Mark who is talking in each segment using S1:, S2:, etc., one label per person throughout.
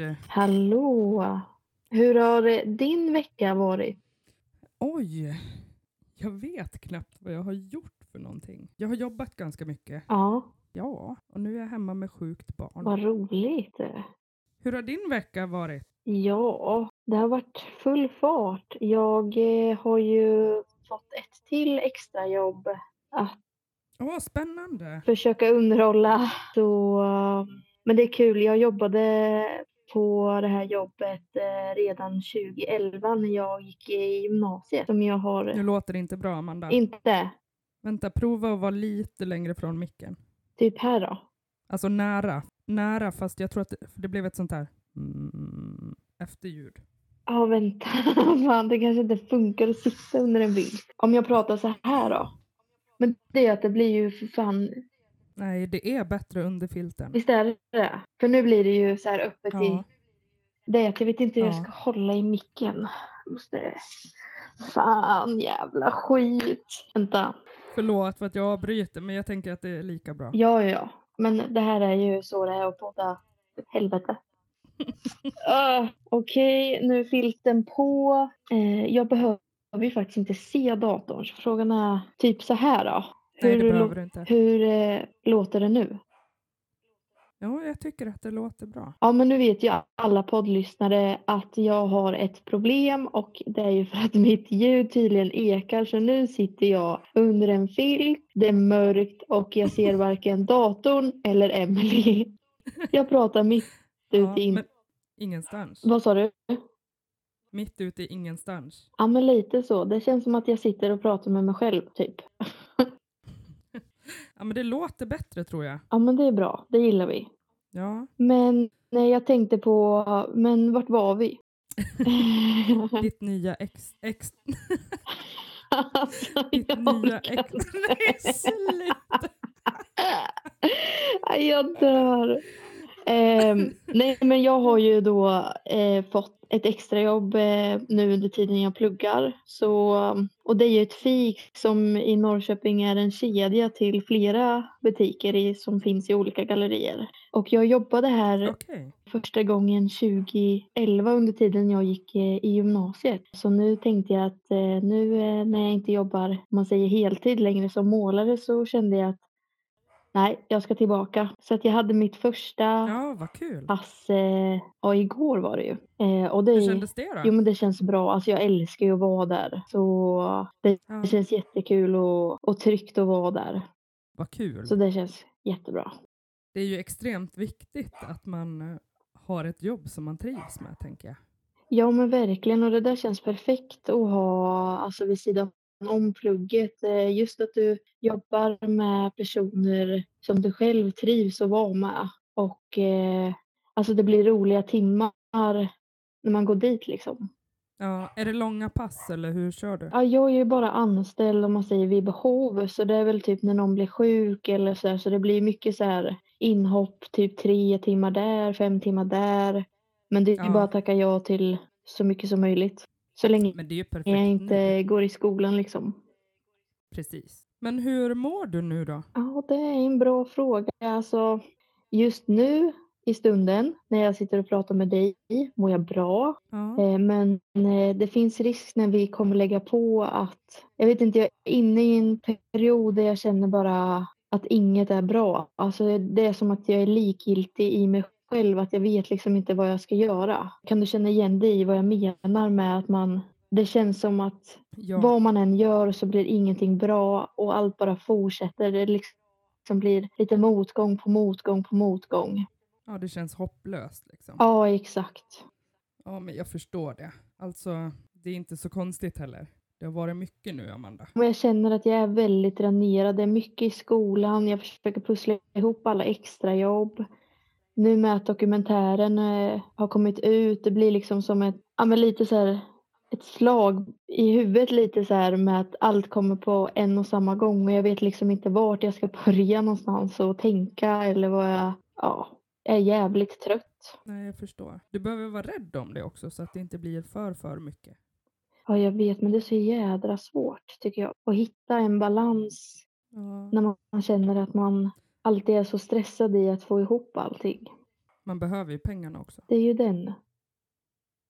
S1: ord.
S2: Hallå! Hur har din vecka varit?
S1: Oj, jag vet knappt vad jag har gjort för någonting. Jag har jobbat ganska mycket.
S2: Ja,
S1: Ja, och nu är jag hemma med sjukt barn.
S2: vad roligt.
S1: Hur har din vecka varit?
S2: Ja, det har varit full fart. Jag eh, har ju fått ett till extrajobb att
S1: Åh, spännande.
S2: försöka underhålla. Så, eh, men det är kul. Jag jobbade på det här jobbet eh, redan 2011 när jag gick i gymnasiet. Som jag har...
S1: Nu låter det inte bra, Amanda.
S2: Inte
S1: Vänta, prova att vara lite längre från micken.
S2: typ här då.
S1: Alltså nära. Nära, fast jag tror att det, det blev ett sånt här mm, efterljud.
S2: Ja, vänta. Fan, det kanske inte funkar att sitta under en bild. Om jag pratar så här då. Men det är att det blir ju för fan...
S1: Nej, det är bättre under filten.
S2: Visst är det det? För nu blir det ju så här öppet i...
S1: Ja.
S2: Är att jag vet inte hur jag
S1: Ja.
S2: ska hålla i micken. Måste... Fan, jävla skit. Vänta.
S1: Förlåt för att jag avbryter, men jag tänker att det är lika bra.
S2: Ja, ja, ja. Men det här är ju så det är att podda. Helvete. uh, Okej, nu är filten på. Eh, jag behöver ju faktiskt inte se datorn. Så frågan är typ så här då.
S1: Nej, det
S2: Hur,
S1: behöver du inte.
S2: hur eh, låter det nu?
S1: Ja, jag tycker att det låter bra.
S2: Ja, men nu vet ju alla poddlyssnare att jag har ett problem och det är ju för att mitt ljud tydligen ekar. Så nu sitter jag under en filt, det är mörkt och jag ser varken datorn eller Emily. Jag pratar mitt ute i...
S1: ingenstans.
S2: Vad sa du?
S1: Mitt ute i ingenstans.
S2: Ja, men lite så. Det känns som att jag sitter och pratar med mig själv, typ.
S1: Ja, men det låter bättre tror jag.
S2: Ja, men det är bra. Det gillar vi.
S1: Ja,
S2: Men nej, jag tänkte på, men vart var vi?
S1: ditt nya ex... ex
S2: alltså,
S1: ditt nya ex... Nej, sluta!
S2: Jag dör. Ehm, nej, men jag har ju då eh, fått ett extrajobb eh, nu under tiden jag pluggar. Så, och det är ju ett fik som i Norrköping är en kedja till flera butiker i, som finns i olika gallerier. Och jag jobbade här
S1: Okej.
S2: första gången 2011 under tiden jag gick eh, i gymnasiet. Så nu tänkte jag att eh, nu eh, när jag inte jobbar, man säger heltid längre som målare så kände jag att nej, jag ska tillbaka. Så att jag hade mitt första
S1: Ja, vad kul.
S2: pass, eh, ja igår var det ju. Eh, och det,
S1: Hur kändes det då?
S2: Jo men det känns bra, alltså jag älskar ju att vara där. Så det
S1: Ja,
S2: känns jättekul och, och tryggt att vara där.
S1: vad kul.
S2: Så det känns jättebra.
S1: Det är ju extremt viktigt att man eh, har ett jobb som man trivs med, tänker jag.
S2: Ja men verkligen och det där känns perfekt att ha alltså vid sidan om plugget. Eh, Just att du jobbar med personer som du själv trivs att vara med. Och eh, alltså det blir roliga timmar när man går dit liksom.
S1: Ja, är det långa pass eller hur kör du?
S2: Ja, jag är ju bara anställd om man säger vid behov så det är väl typ när någon blir sjuk eller så här, så det blir mycket så här inhopp typ tre timmar där, fem timmar där. Men det är ju
S1: Ja.
S2: bara att tacka ja till så mycket som möjligt. Så länge
S1: Men det är ju perfekt
S2: jag inte går i skolan liksom.
S1: Precis. Men hur mår du nu då?
S2: Ja, det är en bra fråga. Alltså, just nu i stunden när jag sitter och pratar med dig mår jag bra.
S1: Ja.
S2: Eh, Men eh, det finns risk när vi kommer lägga på att, jag vet inte, jag är inne i en period där jag känner bara att inget är bra. Alltså det är som att jag är likgiltig i mig själv, att jag vet liksom inte vad jag ska göra. Kan du känna igen dig i vad jag menar med att man, det känns som att
S1: Ja.
S2: vad man än gör så blir ingenting bra och allt bara fortsätter. Det liksom blir lite motgång på motgång på motgång.
S1: ja, det känns hopplöst liksom.
S2: Ja, exakt.
S1: Ja, men jag förstår det. Alltså, det är inte så konstigt heller. Det har varit mycket nu, Amanda.
S2: Jag känner att jag är väldigt dränerad. Det är mycket i skolan. Jag försöker pussla ihop alla extrajobb. Nu med att dokumentären eh, har kommit ut. Det blir liksom som ett, ja men lite så här, ett slag i huvudet lite så här med att allt kommer på en och samma gång. Och jag vet liksom inte vart jag ska börja någonstans och tänka eller vad jag, ja, är jävligt trött.
S1: Nej, jag förstår. Du behöver vara rädd om det också så att det inte blir för, för mycket.
S2: Ja, jag vet, men det är så jädra svårt tycker jag. Att hitta en balans
S1: Ja.
S2: när man känner att man alltid är så stressad i att få ihop allting.
S1: Man behöver ju pengarna också.
S2: Det är ju den.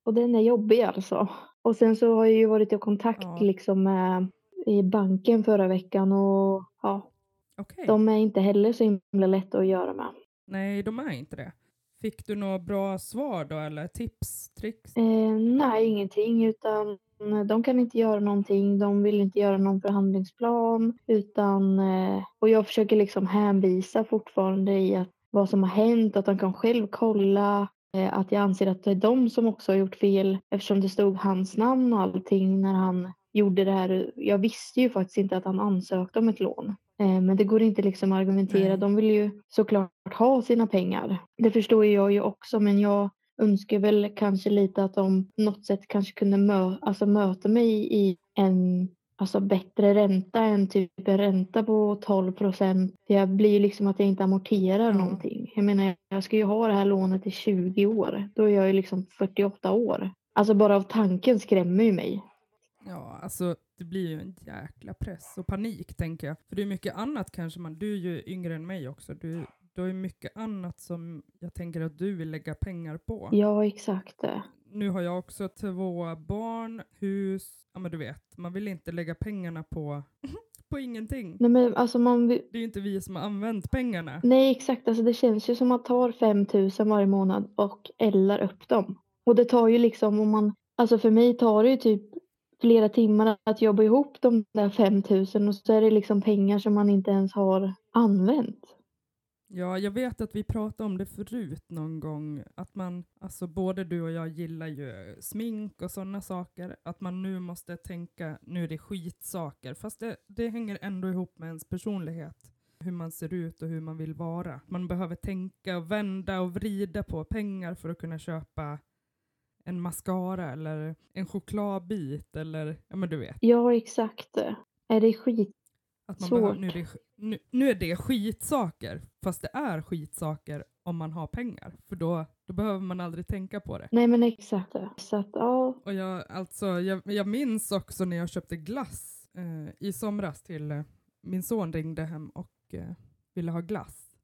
S2: Och den är jobbig alltså. Och sen så har jag ju varit i kontakt
S1: Ja.
S2: liksom med i banken förra veckan och ja,
S1: Okej.
S2: de är inte heller så himla lätta att göra med.
S1: Nej, de är inte det. Fick du några bra svar då eller tips, tricks?
S2: Eh, nej, ingenting utan de kan inte göra någonting. De vill inte göra någon förhandlingsplan utan eh, och jag försöker liksom hänvisa fortfarande i att vad som har hänt, att de kan själv kolla. Eh, att jag anser att det är de som också har gjort fel eftersom det stod hans namn och allting när han gjorde det här. Jag visste ju faktiskt inte att han ansökte om ett lån. Eh, Men det går inte liksom att argumentera. De vill ju såklart ha sina pengar. Det förstår jag ju också men jag önskar väl kanske lite att de på något sätt kanske kunde mö alltså möta mig i en alltså bättre ränta än typ en ränta på 12 procent. Det blir liksom att jag inte amorterar
S1: Ja.
S2: någonting. Jag menar jag ska ju ha det här lånet i 20 år. Då är jag ju liksom 48 år. Alltså bara av tanken skrämmer ju mig.
S1: Ja, alltså det blir ju en jäkla press och panik tänker jag. För det är mycket annat kanske man, du är ju yngre än mig också, du, du har ju mycket annat som jag tänker att du vill lägga pengar på.
S2: Ja exakt.
S1: Nu har jag också två barn, hus, ja men du vet, man vill inte lägga pengarna på, på ingenting.
S2: Nej men alltså man vill-
S1: Det är ju inte vi som har använt pengarna.
S2: Nej exakt, alltså det känns ju som att man tar 5 000 varje månad och eldar upp dem. Och det tar ju liksom om man, alltså för mig tar det ju typ flera timmar att jobba ihop de där 5 000 och så är det liksom pengar som man inte ens har använt.
S1: Ja, jag vet att vi pratade om det förut någon gång, att man, alltså både du och jag gillar ju smink och sådana saker, att man nu måste tänka, nu är det skitsaker, fast det, det hänger ändå ihop med ens personlighet, hur man ser ut och hur man vill vara. Man behöver tänka och vända och vrida på pengar för att kunna köpa en mascara eller en chokladbit eller, ja men du vet.
S2: Ja exakt. Är det skit?
S1: Att man behöver, nu, är det, nu, nu är det skitsaker, fast det är skitsaker om man har pengar. För då, då behöver man aldrig tänka på det.
S2: Nej men exakt. Så att ja,
S1: Och jag, alltså, jag, jag minns också när jag köpte glass eh, i somras till eh, min son ringde hem och eh, ville ha glass.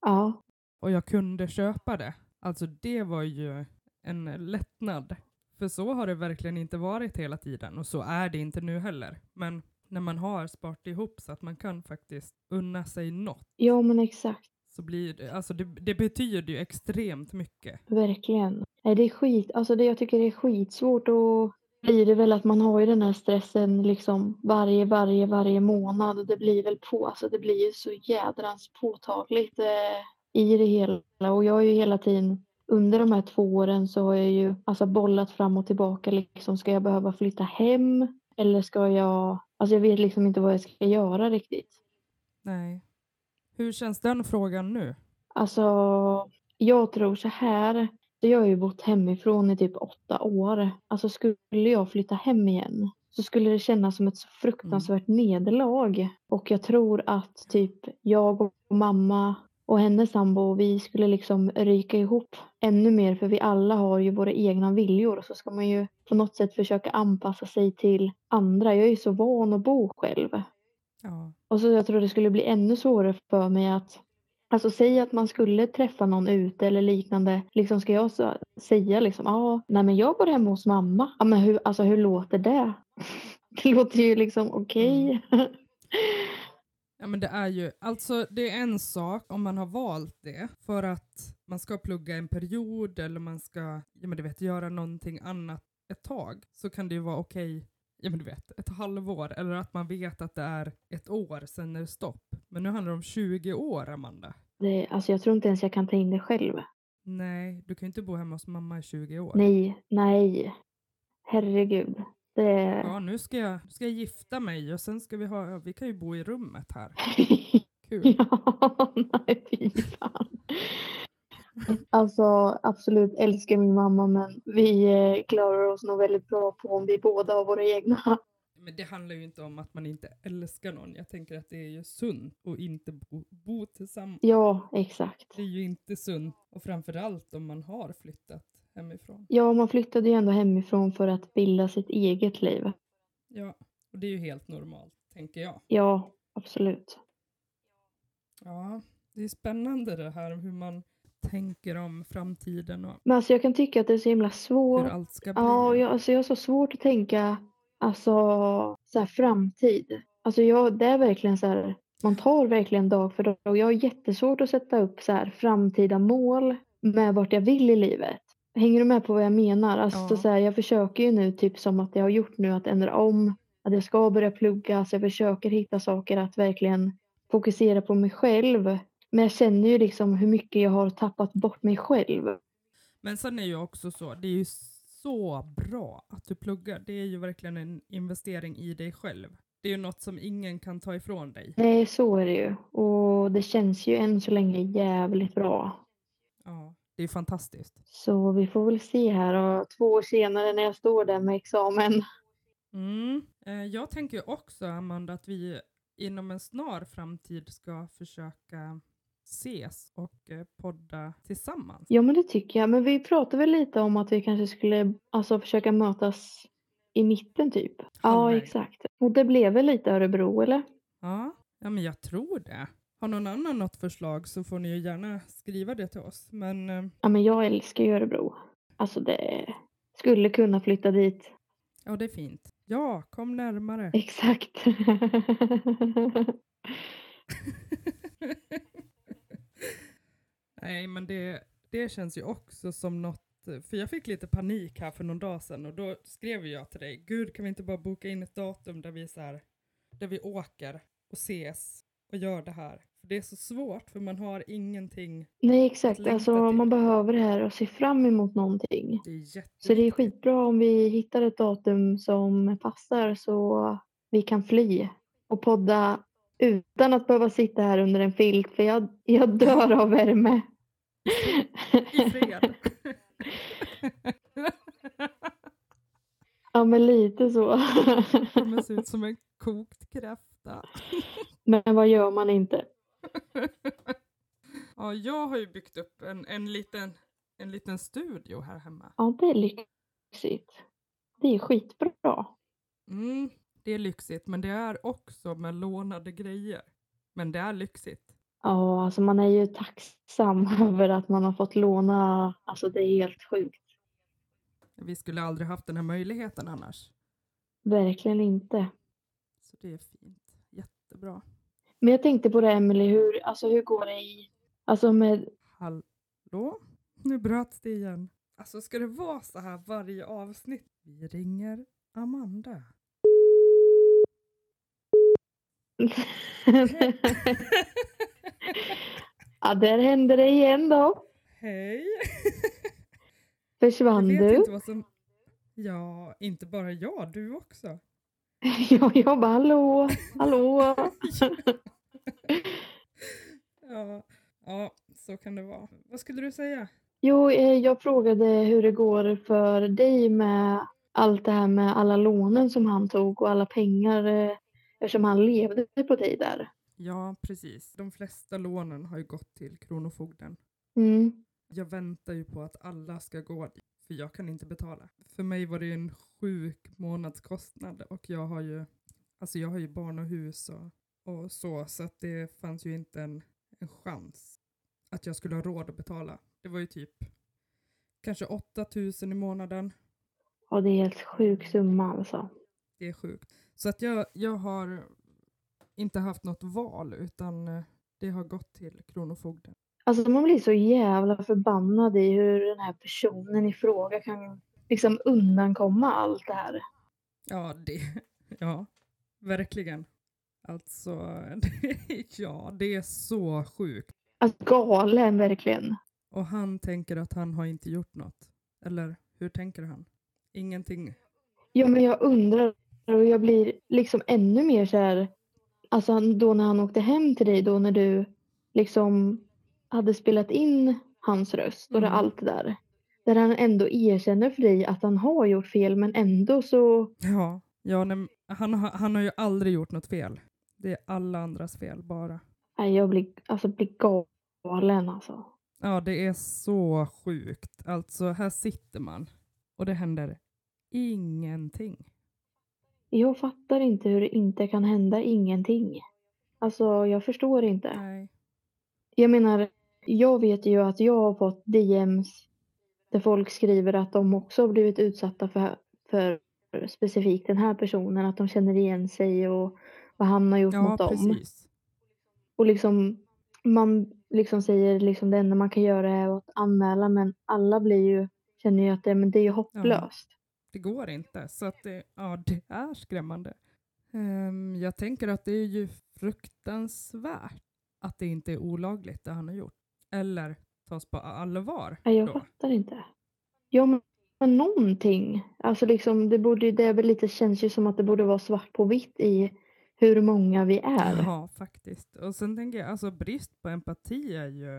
S2: ja,
S1: Och jag kunde köpa det. Alltså det var ju en lättnad. För så har det verkligen inte varit hela tiden och så är det inte nu heller. Men när man har sparat ihop så att man kan faktiskt unna sig något
S2: ja men exakt.
S1: så blir det, alltså det, det betyder ju extremt mycket.
S2: Verkligen. Nej, det är skit. Alltså det, jag tycker det är skitsvårt och blir det väl att man har ju den här stressen liksom varje, varje, varje månad och det blir väl på, alltså det blir ju så jädrans påtagligt eh, i det hela och jag har ju hela tiden under de här två åren så har jag ju alltså bollat fram och tillbaka liksom ska jag behöva flytta hem eller ska jag, alltså jag vet liksom inte vad jag ska göra riktigt.
S1: Nej. Hur känns den frågan nu?
S2: Alltså, jag tror så här. Jag har ju bott hemifrån i typ åtta år. Alltså skulle jag flytta hem igen så skulle det kännas som ett så fruktansvärt nederlag. Och jag tror att typ jag och mamma och hennes sambo, vi skulle liksom ryka ihop ännu mer för vi alla har ju våra egna viljor. Så ska man ju på något sätt försöka anpassa sig till andra. Jag är ju så van att bo själv.
S1: Ja.
S2: Och så jag tror det skulle bli ännu svårare för mig att Alltså säg att man skulle träffa någon ute eller liknande. Liksom ska jag så, säga liksom, ja, ah, nej men jag går hem hos mamma. Ja men hur, alltså hur låter det? Det låter ju liksom okej.
S1: Ja men det är ju, alltså det är en sak om man har valt det för att man ska plugga en period eller man ska, ja men du vet, göra någonting annat ett tag så kan det ju vara okej, ja men du vet, ett halvår eller att man vet att det är ett år sen är det stopp. Men nu handlar det om 20 år Amanda.
S2: Det, alltså jag tror inte ens jag kan ta in det själv.
S1: Nej, du kan ju inte bo hemma hos mamma i 20 år.
S2: Nej, nej. Herregud. Det...
S1: Ja, nu ska, jag, nu ska jag gifta mig och sen ska vi ha, vi kan ju bo i rummet här. Kul.
S2: ja, nej fy fan. Alltså absolut älskar min mamma men vi eh, klarar oss nog väldigt bra på om vi båda har våra egna.
S1: Men det handlar ju inte om att man inte älskar någon. Jag tänker att det är ju sunt att inte bo, bo tillsammans.
S2: Ja, exakt.
S1: Det är ju inte sunt. Och framförallt om man har flyttat hemifrån.
S2: Ja, man flyttade ju ändå hemifrån för att bilda sitt eget liv.
S1: Ja, och det är ju helt normalt, tänker jag.
S2: Ja, absolut.
S1: Ja, det är spännande det här hur man tänker om framtiden och
S2: Men alltså jag kan tycka att det är så himla svårt.
S1: hur allt ska bli.
S2: Ja, jag, alltså jag har så svårt att tänka alltså, så här, framtid. Alltså jag, det är verkligen så här, man tar verkligen dag för dag. Och jag har jättesvårt att sätta upp så här, framtida mål med vart jag vill i livet. Hänger du med på vad jag menar? Alltså,
S1: Ja.
S2: så här, jag försöker ju nu, typ som att jag har gjort nu, att ändra om. Att jag ska börja plugga. Så jag försöker hitta saker att verkligen fokusera på mig själv. Men jag känner ju liksom hur mycket jag har tappat bort mig själv.
S1: Men sen är ju också så, det är ju så bra att du pluggar. Det är ju verkligen en investering i dig själv. Det är ju något som ingen kan ta ifrån dig.
S2: Nej, så är det ju. Och det känns ju än så länge jävligt bra.
S1: Ja, det är fantastiskt.
S2: Så vi får väl se här och två år senare när jag står där med examen.
S1: Mm. Eh, Jag tänker också, Amanda, att vi inom en snar framtid ska försöka ses och eh, podda tillsammans.
S2: Ja, men det tycker jag. Men vi pratade väl lite om att vi kanske skulle alltså, försöka mötas i mitten typ. Ja,
S1: Halvvägs.
S2: exakt. Och det blev väl lite Örebro, eller?
S1: Ja, ja, men jag tror det. Har någon annan något förslag så får ni ju gärna skriva det till oss. Men eh,
S2: Ja, men jag älskar ju Örebro. Alltså det skulle kunna flytta dit.
S1: ja, det är fint. Ja, kom närmare.
S2: Exakt.
S1: Nej, men det, det känns ju också som något, för jag fick lite panik här för någon dag sedan och då skrev jag till dig, gud kan vi inte bara boka in ett datum där vi så här, där vi åker och ses och gör det här. För det är så svårt för man har ingenting,
S2: Nej, exakt. Alltså
S1: till.
S2: man behöver det här och se fram emot någonting.
S1: det är.
S2: Så det är skitbra om vi hittar ett datum som passar så vi kan fly och podda utan att behöva sitta här under en filt för jag, jag dör av värme.
S1: I fred.
S2: ja men lite så.
S1: Kommer se ut som en kokt kräfta.
S2: men vad gör man inte?
S1: Ja, jag har ju byggt upp en, en, liten, en liten studio här hemma.
S2: Ja det är lyxigt. Det är skitbra.
S1: Mm, det är lyxigt, men det är också med lånade grejer. Men det är lyxigt.
S2: Ja alltså man är ju tacksam över att man har fått låna. Alltså det är helt sjukt.
S1: Vi skulle aldrig haft den här möjligheten annars.
S2: Verkligen inte.
S1: Så det är fint. Jättebra.
S2: Men jag tänkte på det Emelie, hur, alltså hur går det i, alltså med,
S1: Hallå? Nu bröts det igen. Alltså ska det vara så här varje avsnitt? Vi ringer Amanda.
S2: ja där hände det igen då.
S1: Hej!
S2: Försvann du?
S1: inte som... Ja, inte bara jag, du också.
S2: Jag jobbar, hallå, hallå.
S1: Ja, ja, så kan det vara. Vad skulle du säga?
S2: Jo, eh, jag frågade hur det går för dig med allt det här med alla lånen som han tog och alla pengar eh, eftersom han levde på dig där.
S1: Ja, precis. De flesta lånen har ju gått till Kronofogden.
S2: Mm.
S1: Jag väntar ju på att alla ska gå dit, för jag kan inte betala. För mig var det en sjuk månadskostnad och jag har ju, alltså jag har ju barn och hus och, och så, så att det fanns ju inte en, en chans att jag skulle ha råd att betala. Det var ju typ kanske 8000 i månaden.
S2: Ja, det är helt sjuk summa alltså.
S1: Det är sjukt. Så att jag, jag har inte haft något val utan eh, det har gått till Kronofogden.
S2: Alltså man blir så jävla förbannad i hur den här personen i fråga kan liksom undankomma allt det här.
S1: Ja, det, ja, verkligen. Alltså, det, ja, det är så sjukt.
S2: Alltså galen verkligen.
S1: Och han tänker att han har inte gjort något. Eller hur tänker han? Ingenting.
S2: Ja, men jag undrar och jag blir liksom ännu mer så här. Alltså då när han åkte hem till dig då när du liksom hade spelat in hans röst och
S1: Mm.
S2: allt det där. Där han ändå erkänner för dig att han har gjort fel men ändå så
S1: Ja, ja nej, han, har- han har ju aldrig gjort något fel. Det är alla andras fel bara.
S2: nej, jag blir, alltså, blir galen alltså.
S1: Ja, det är så sjukt. Alltså, här sitter man och det händer ingenting.
S2: Jag fattar inte hur det inte kan hända ingenting. Alltså jag förstår inte.
S1: Nej.
S2: Jag menar, jag vet ju att jag har fått DMs där folk skriver att de också har blivit utsatta för, för specifikt den här personen, att de känner igen sig och vad han har gjort
S1: Ja,
S2: mot dem.
S1: precis.
S2: Och liksom, man liksom säger liksom det enda man kan göra är att anmäla men alla blir ju, känner ju att det, men det är ju hopplöst.
S1: Det går inte. Så att det, ja, det är skrämmande. Ehm, jag tänker att det är ju fruktansvärt att det inte är olagligt det han har gjort. Eller tas på allvar.
S2: Nej, jag
S1: då.
S2: fattar inte. Ja men, men någonting. Alltså liksom det borde det är väl lite känns ju som att det borde vara svart på vitt i hur många vi är.
S1: Ja, faktiskt. Och sen tänker jag, alltså brist på empati är ju...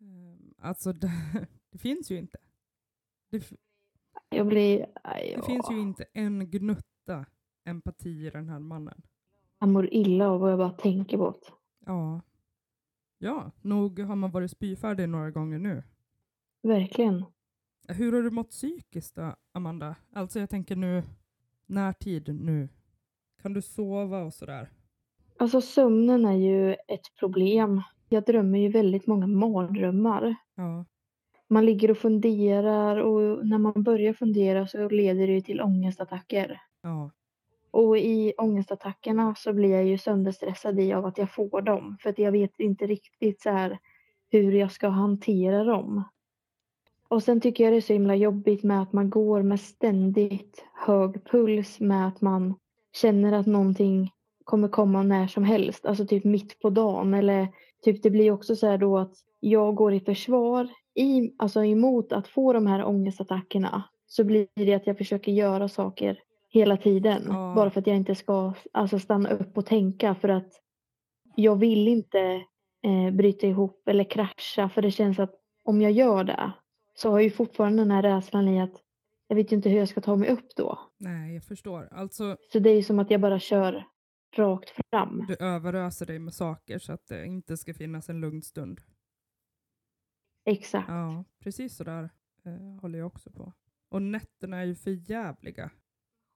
S1: ehm, Alltså det, det finns ju inte. Det,
S2: Jag blir, aj,
S1: det finns ju inte en gnutta empati i den här mannen.
S2: Jag mår illa av vad jag bara tänker på det.
S1: Ja. Ja, nog har man varit spyfärdig några gånger nu.
S2: Verkligen.
S1: Hur har du mått psykiskt då, Amanda? Alltså jag tänker nu, närtid nu. Kan du sova och sådär?
S2: Alltså sömnen är ju ett problem. Jag drömmer ju väldigt många mardrömmar.
S1: Ja.
S2: Man ligger och funderar och när man börjar fundera så leder det ju till ångestattacker.
S1: Ja.
S2: Och i ångestattackerna så blir jag ju sönderstressad i av att jag får dem. För att jag vet inte riktigt så här hur jag ska hantera dem. Och sen tycker jag det är så himla jobbigt med att man går med ständigt hög puls med att man känner att någonting kommer komma när som helst. Alltså typ mitt på dagen eller typ det blir också så här då att jag går i försvar i, alltså emot att få de här ångestattackerna. Så blir det att jag försöker göra saker hela tiden.
S1: Ja.
S2: Bara för att jag inte ska alltså, stanna upp och tänka för att jag vill inte eh, bryta ihop eller krascha för det känns att om jag gör det så har jag ju fortfarande den här rädslan i att jag vet ju inte hur jag ska ta mig upp då.
S1: Nej, jag förstår. Alltså,
S2: Så det är ju som att jag bara kör rakt fram.
S1: du överöser dig med saker så att det inte ska finnas en lugn stund.
S2: Exakt.
S1: Ja, precis så där eh, håller jag också på. Och nätterna är ju för jävliga.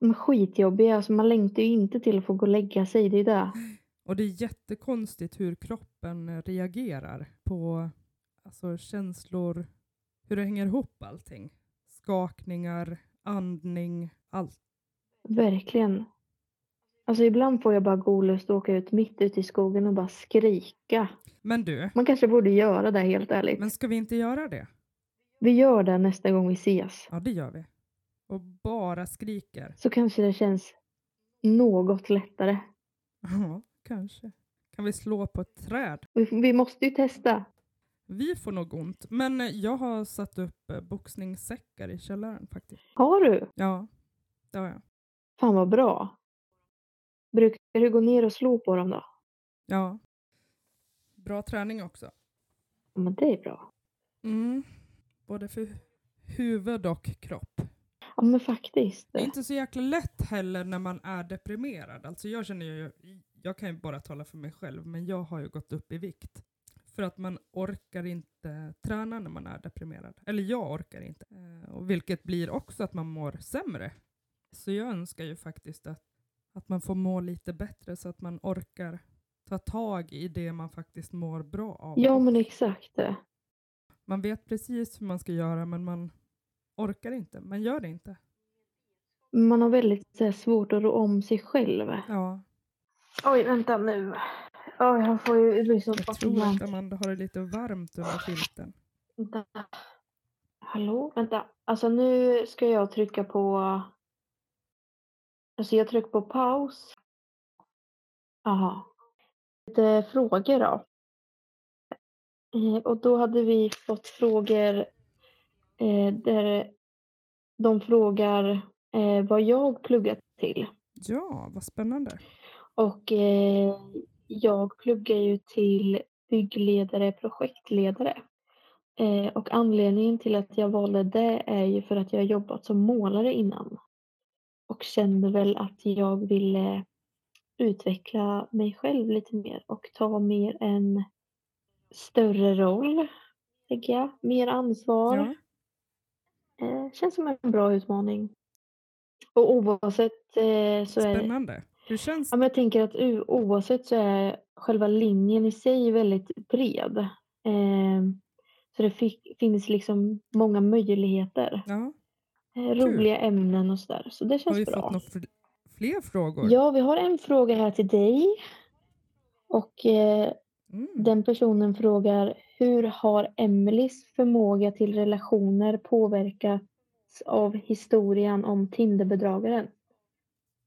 S2: Men skitjobbiga, alltså man längtar ju inte till att få gå och lägga sig, det är det.
S1: Och det är jättekonstigt hur kroppen reagerar på alltså, känslor, hur det hänger ihop allting. Skakningar, andning, allt.
S2: Verkligen. Alltså ibland får jag bara god lust att åka ut mitt ute i skogen och bara skrika.
S1: Men du,
S2: Man kanske borde göra det helt ärligt.
S1: men ska vi inte göra det?
S2: Vi gör det nästa gång vi ses.
S1: Ja, det gör vi. Och bara skriker.
S2: Så kanske det känns något lättare.
S1: Ja, kanske. Kan vi slå på ett träd?
S2: Vi, måste ju testa.
S1: Vi får nog ont, men jag har satt upp eh, boxningssäckar i källaren faktiskt.
S2: Har du?
S1: Ja, det har jag.
S2: Fan vad bra. Brukar du gå ner och slå på dem då?
S1: Ja. Bra träning också.
S2: Ja, Men det är bra.
S1: Mm. Både för huvud och kropp.
S2: Ja men faktiskt.
S1: Det är inte så jäkla lätt heller när man är deprimerad. Alltså jag känner ju, jag kan ju bara tala för mig själv, men jag har ju gått upp i vikt. För att man orkar inte träna när man är deprimerad. Eller jag orkar inte. Eh, Och vilket blir också att man mår sämre. Så jag önskar ju faktiskt att, att man får må lite bättre så att man orkar ta tag i det man faktiskt mår bra av.
S2: Ja men exakt det.
S1: Man vet precis hur man ska göra men man orkar inte. Man gör det inte.
S2: Man har väldigt så här, svårt att rå om sig själv.
S1: Ja,
S2: Oj vänta nu. Oj jag får ju lyssna
S1: jag tror att Amanda har det lite varmt under filten.
S2: Vänta. Hallå? Vänta. Alltså nu ska jag trycka på... Alltså jag trycker på paus. Aha. Lite frågor då. Eh, Och då hade vi fått frågor eh, där de frågar eh, vad jag pluggat till.
S1: Ja, vad spännande.
S2: Och eh, jag pluggar ju till byggledare, projektledare. Eh, och anledningen till att jag valde det är ju för att jag har jobbat som målare innan. Och kände väl att jag ville utveckla mig själv lite mer och ta mer en större roll, tänker jag. Mer ansvar.
S1: Ja,
S2: Eh, känns som en bra utmaning. Och oavsett eh, så är
S1: spännande. Hur känns
S2: Ja, men jag tänker att oavsett så är själva linjen i sig väldigt bred. Eh, så det fick, finns liksom många möjligheter.
S1: Ja.
S2: Eh, roliga ämnen och sådär. Så det
S1: Har
S2: känns
S1: vi
S2: bra.
S1: fått några fl- fler frågor?
S2: Ja, vi har en fråga här till dig. Och eh,
S1: Mm.
S2: den personen frågar hur har Emelies förmåga till relationer påverkats av historien om Tinderbedragaren?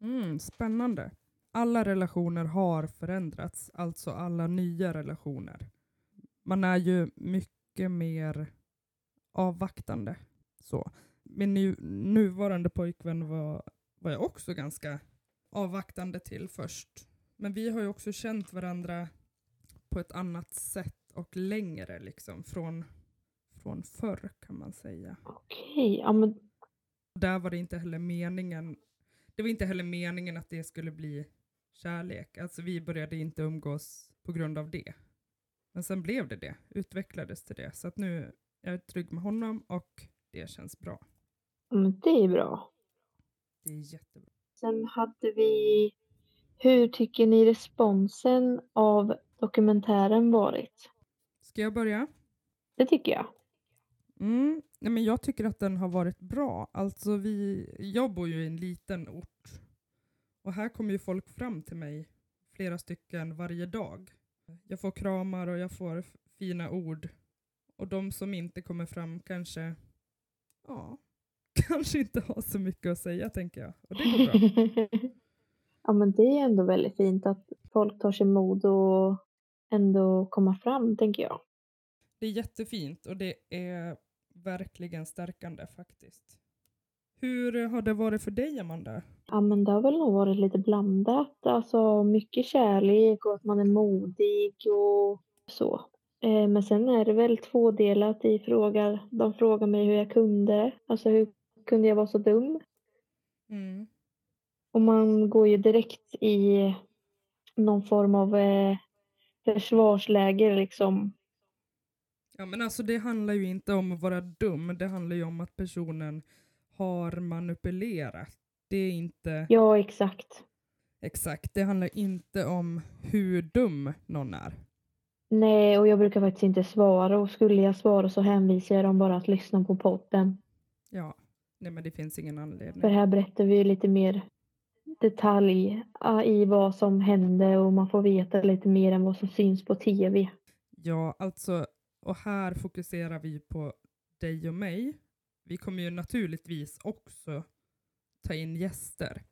S1: Mm, spännande. Alla relationer har förändrats, alltså alla nya relationer. Man är ju mycket mer avvaktande. Så. Min nu, nuvarande pojkvän var, var jag också ganska avvaktande till först. Men vi har ju också känt varandra på ett annat sätt och längre liksom från, från förr kan man säga.
S2: Okej, ja men
S1: Där var det inte heller meningen det var inte heller meningen att det skulle bli kärlek. Alltså vi började inte umgås på grund av det. Men sen blev det det, utvecklades till det. Så att nu är jag trygg med honom och det känns bra.
S2: men det är bra.
S1: Det är jättebra.
S2: Sen hade vi hur tycker ni responsen av dokumentären varit?
S1: Ska jag börja?
S2: Det tycker jag.
S1: Mm, nej men jag tycker att den har varit bra. Alltså vi, jag bor ju i en liten ort och här kommer ju folk fram till mig, flera stycken varje dag. Jag får kramar och jag får fina ord. Och de som inte kommer fram kanske, ja, kanske inte har så mycket att säga tänker jag. Och det går bra.
S2: ja men det är ändå väldigt fint att folk tar sig mod och ändå komma fram tänker jag.
S1: Det är jättefint och det är verkligen stärkande faktiskt. Hur har det varit för dig Amanda?
S2: Ja men det har väl nog varit lite blandat. Alltså mycket kärlek och att man är modig och så. Eh, Men sen är det väl tvådelat i frågar. De frågar mig hur jag kunde. Alltså hur kunde jag vara så dum?
S1: Mm.
S2: Och man går ju direkt i någon form av eh, försvarsläge liksom.
S1: Ja men alltså det handlar ju inte om att vara dum, det handlar ju om att personen har manipulerat. Det är inte
S2: Ja exakt.
S1: exakt, det handlar inte om hur dum någon är.
S2: Nej och jag brukar faktiskt inte svara och skulle jag svara så hänvisar jag dem bara att lyssna på podden.
S1: Ja, nej men det finns ingen anledning.
S2: För här berättar vi lite mer detalj ah, i vad som hände och man får veta lite mer än vad som syns på tv.
S1: Ja, alltså, och här fokuserar vi på dig och mig. Vi kommer ju naturligtvis också ta in gäster.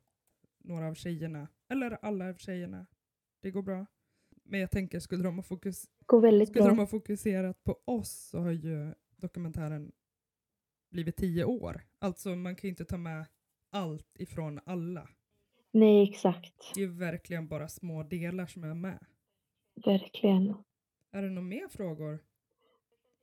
S1: Några av tjejerna, eller alla av tjejerna. Det går bra. Men jag tänker, skulle de ha, fokus, skulle de
S2: bra.
S1: ha fokuserat på oss så har ju dokumentären blivit tio år. Alltså man kan ju inte ta med allt ifrån alla.
S2: Nej exakt.
S1: Det är ju verkligen bara små delar som är med.
S2: Verkligen.
S1: Är det några mer frågor?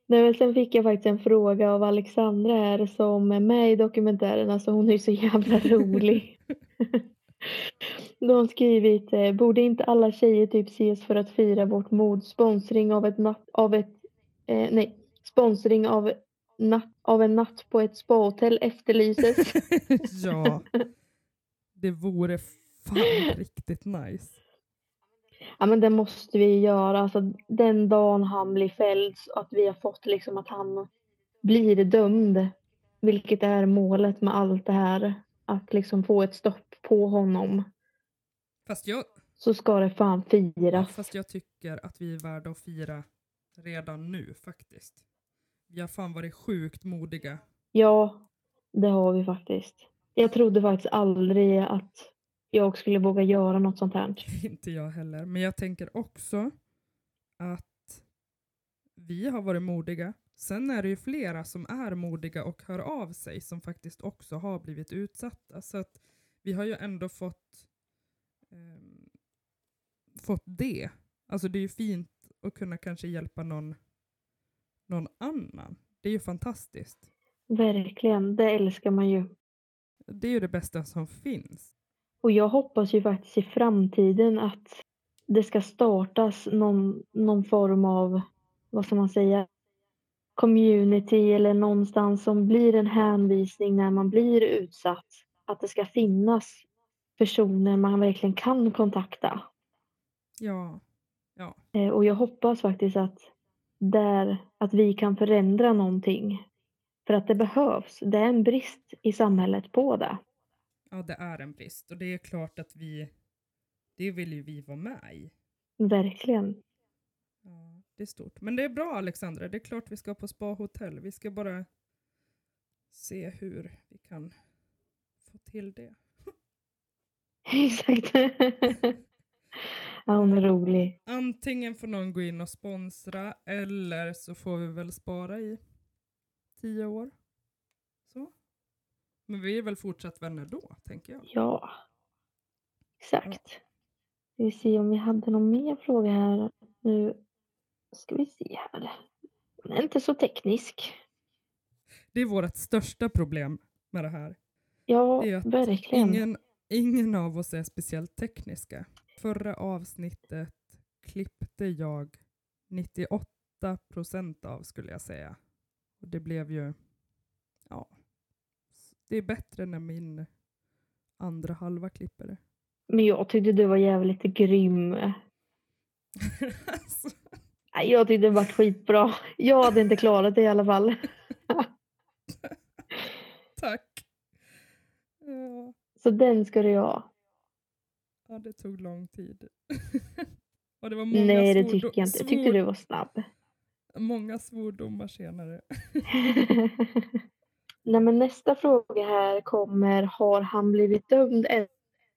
S2: Nej, men sen fick jag faktiskt en fråga av Alexandra här som är med i dokumentären. Alltså hon är ju så jävla rolig. Då har skrivit, eh, borde inte alla tjejer typ ses för att fira vårt mod? Sponsring av ett natt, av ett, eh, nej, sponsring av, natt, av en natt på ett spahotell efterlyses.
S1: ja, det vore fan riktigt nice.
S2: Ja men det måste vi göra. Alltså den dagen han blir fälld att vi har fått liksom att han blir dömd. Vilket är målet med allt det här. Att liksom få ett stopp på honom.
S1: Fast jag,
S2: Så ska det fan
S1: ja,
S2: firas.
S1: fast jag tycker att vi är värda att fira redan nu faktiskt. Vi har fan varit sjukt modiga.
S2: Ja, det har vi faktiskt. Jag trodde faktiskt aldrig att jag skulle våga göra något sånt här.
S1: Inte jag heller. Men jag tänker också att vi har varit modiga. Sen är det ju flera som är modiga och hör av sig som faktiskt också har blivit utsatta. Så att vi har ju ändå fått, ehm, fått det. Alltså det är ju fint att kunna kanske hjälpa någon, någon annan. Det är ju fantastiskt.
S2: Verkligen, det älskar man ju.
S1: Det är ju det bästa som finns.
S2: Och jag hoppas ju faktiskt i framtiden att det ska startas någon, någon form av, vad ska man säga, community eller någonstans som blir en hänvisning när man blir utsatt. Att det ska finnas personer man verkligen kan kontakta.
S1: Ja, Ja.
S2: Eh, och jag hoppas faktiskt att, där, att vi kan förändra någonting. För att det behövs. Det är en brist i samhället på det.
S1: Ja, det är en brist och det är klart att vi, det vill ju vi vara med i.
S2: Verkligen.
S1: Ja, det är stort. Men det är bra Alexandra, det är klart vi ska på spahotell. Vi ska bara se hur vi kan få till det.
S2: Exakt. ja, hon är rolig.
S1: Antingen får någon gå in och sponsra eller så får vi väl spara i tio år. Men vi är väl fortsatt vänner då, tänker jag.
S2: Ja. Exakt. Ska vi se om vi hade någon mer fråga här. Nu ska vi se här. Den är inte så teknisk.
S1: Det är vårt största problem med det här.
S2: Ja,
S1: Det är att
S2: verkligen.
S1: Ingen, ingen av oss är speciellt tekniska. Förra avsnittet klippte jag 98 procent av skulle jag säga. Och det blev ju, ja, det är bättre när min andra halva klipper det.
S2: Men jag tyckte du var jävligt grym.
S1: Alltså,
S2: Jag tyckte det var skitbra. Jag hade inte klarat det i alla fall.
S1: tack. Ja,
S2: Så den ska du ha.
S1: ja, det tog lång tid. Och det var många
S2: Nej, det tycker jag inte. Jag tyckte du var snabb.
S1: Många svordomar senare.
S2: Nej, men nästa fråga här kommer, har han blivit dömd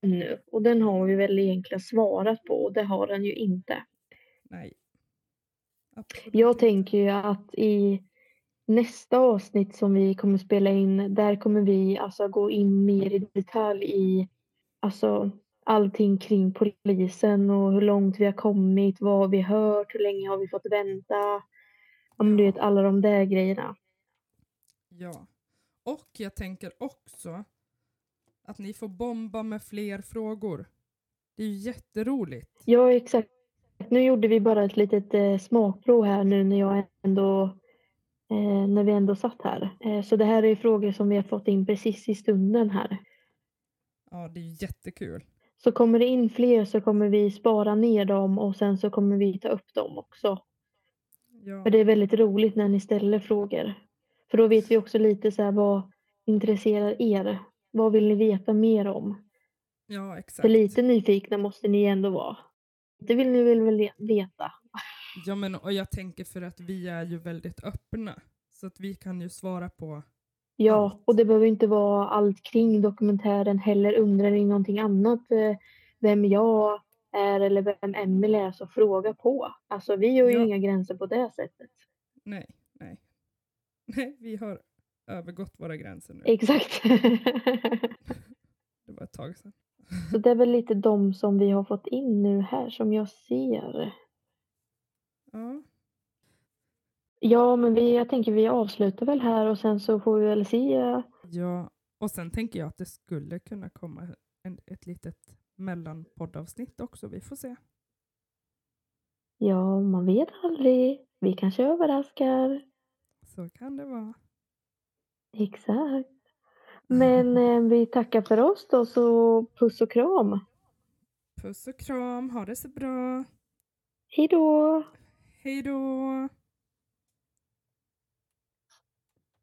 S2: ännu? Och den har vi väl egentligen svarat på och det har han ju inte.
S1: Nej. Absolut
S2: Jag tänker ju att i nästa avsnitt som vi kommer spela in, där kommer vi alltså gå in mer i detalj i alltså allting kring polisen och hur långt vi har kommit, vad har vi hört, hur länge har vi fått vänta? Om du vet alla de där grejerna.
S1: Ja. Och jag tänker också att ni får bomba med fler frågor. Det är ju jätteroligt.
S2: Ja, exakt. Nu gjorde vi bara ett litet eh, smakprov här nu när jag ändå eh, när vi ändå satt här. Eh, så det här är frågor som vi har fått in precis i stunden här.
S1: Ja, det är ju jättekul.
S2: Så kommer det in fler så kommer vi spara ner dem och sen så kommer vi ta upp dem också.
S1: Ja,
S2: För det är väldigt roligt när ni ställer frågor. För då vet vi också lite så här vad intresserar er? Vad vill ni veta mer om?
S1: ja exakt.
S2: För lite nyfikna måste ni ändå vara. Det vill ni väl väl veta?
S1: Ja, men och jag tänker för att vi är ju väldigt öppna. Så att vi kan ju svara på
S2: Ja,
S1: Allt.
S2: och det behöver inte vara allt kring dokumentären heller. Undrar ni någonting annat, eh, vem jag är eller vem Emelie är, så fråga på. Alltså vi har ju
S1: Ja.
S2: inga gränser på det sättet.
S1: Nej, nej. Vi har övergått våra gränser nu.
S2: Exakt.
S1: Det var ett tag sedan.
S2: så det är väl lite de som vi har fått in nu här som jag ser.
S1: Ja,
S2: Ja, men vi, jag tänker vi avslutar väl här och sen så får vi väl se.
S1: ja. Och sen tänker jag att det skulle kunna komma en, ett litet mellanpoddavsnitt också. Vi får se.
S2: Ja, man vet aldrig. Vi kanske överraskar.
S1: Så kan det vara.
S2: Exakt. Men eh, vi tackar för oss då, så puss och kram.
S1: Puss och kram, ha det så bra.
S2: Hej då!
S1: Hej då!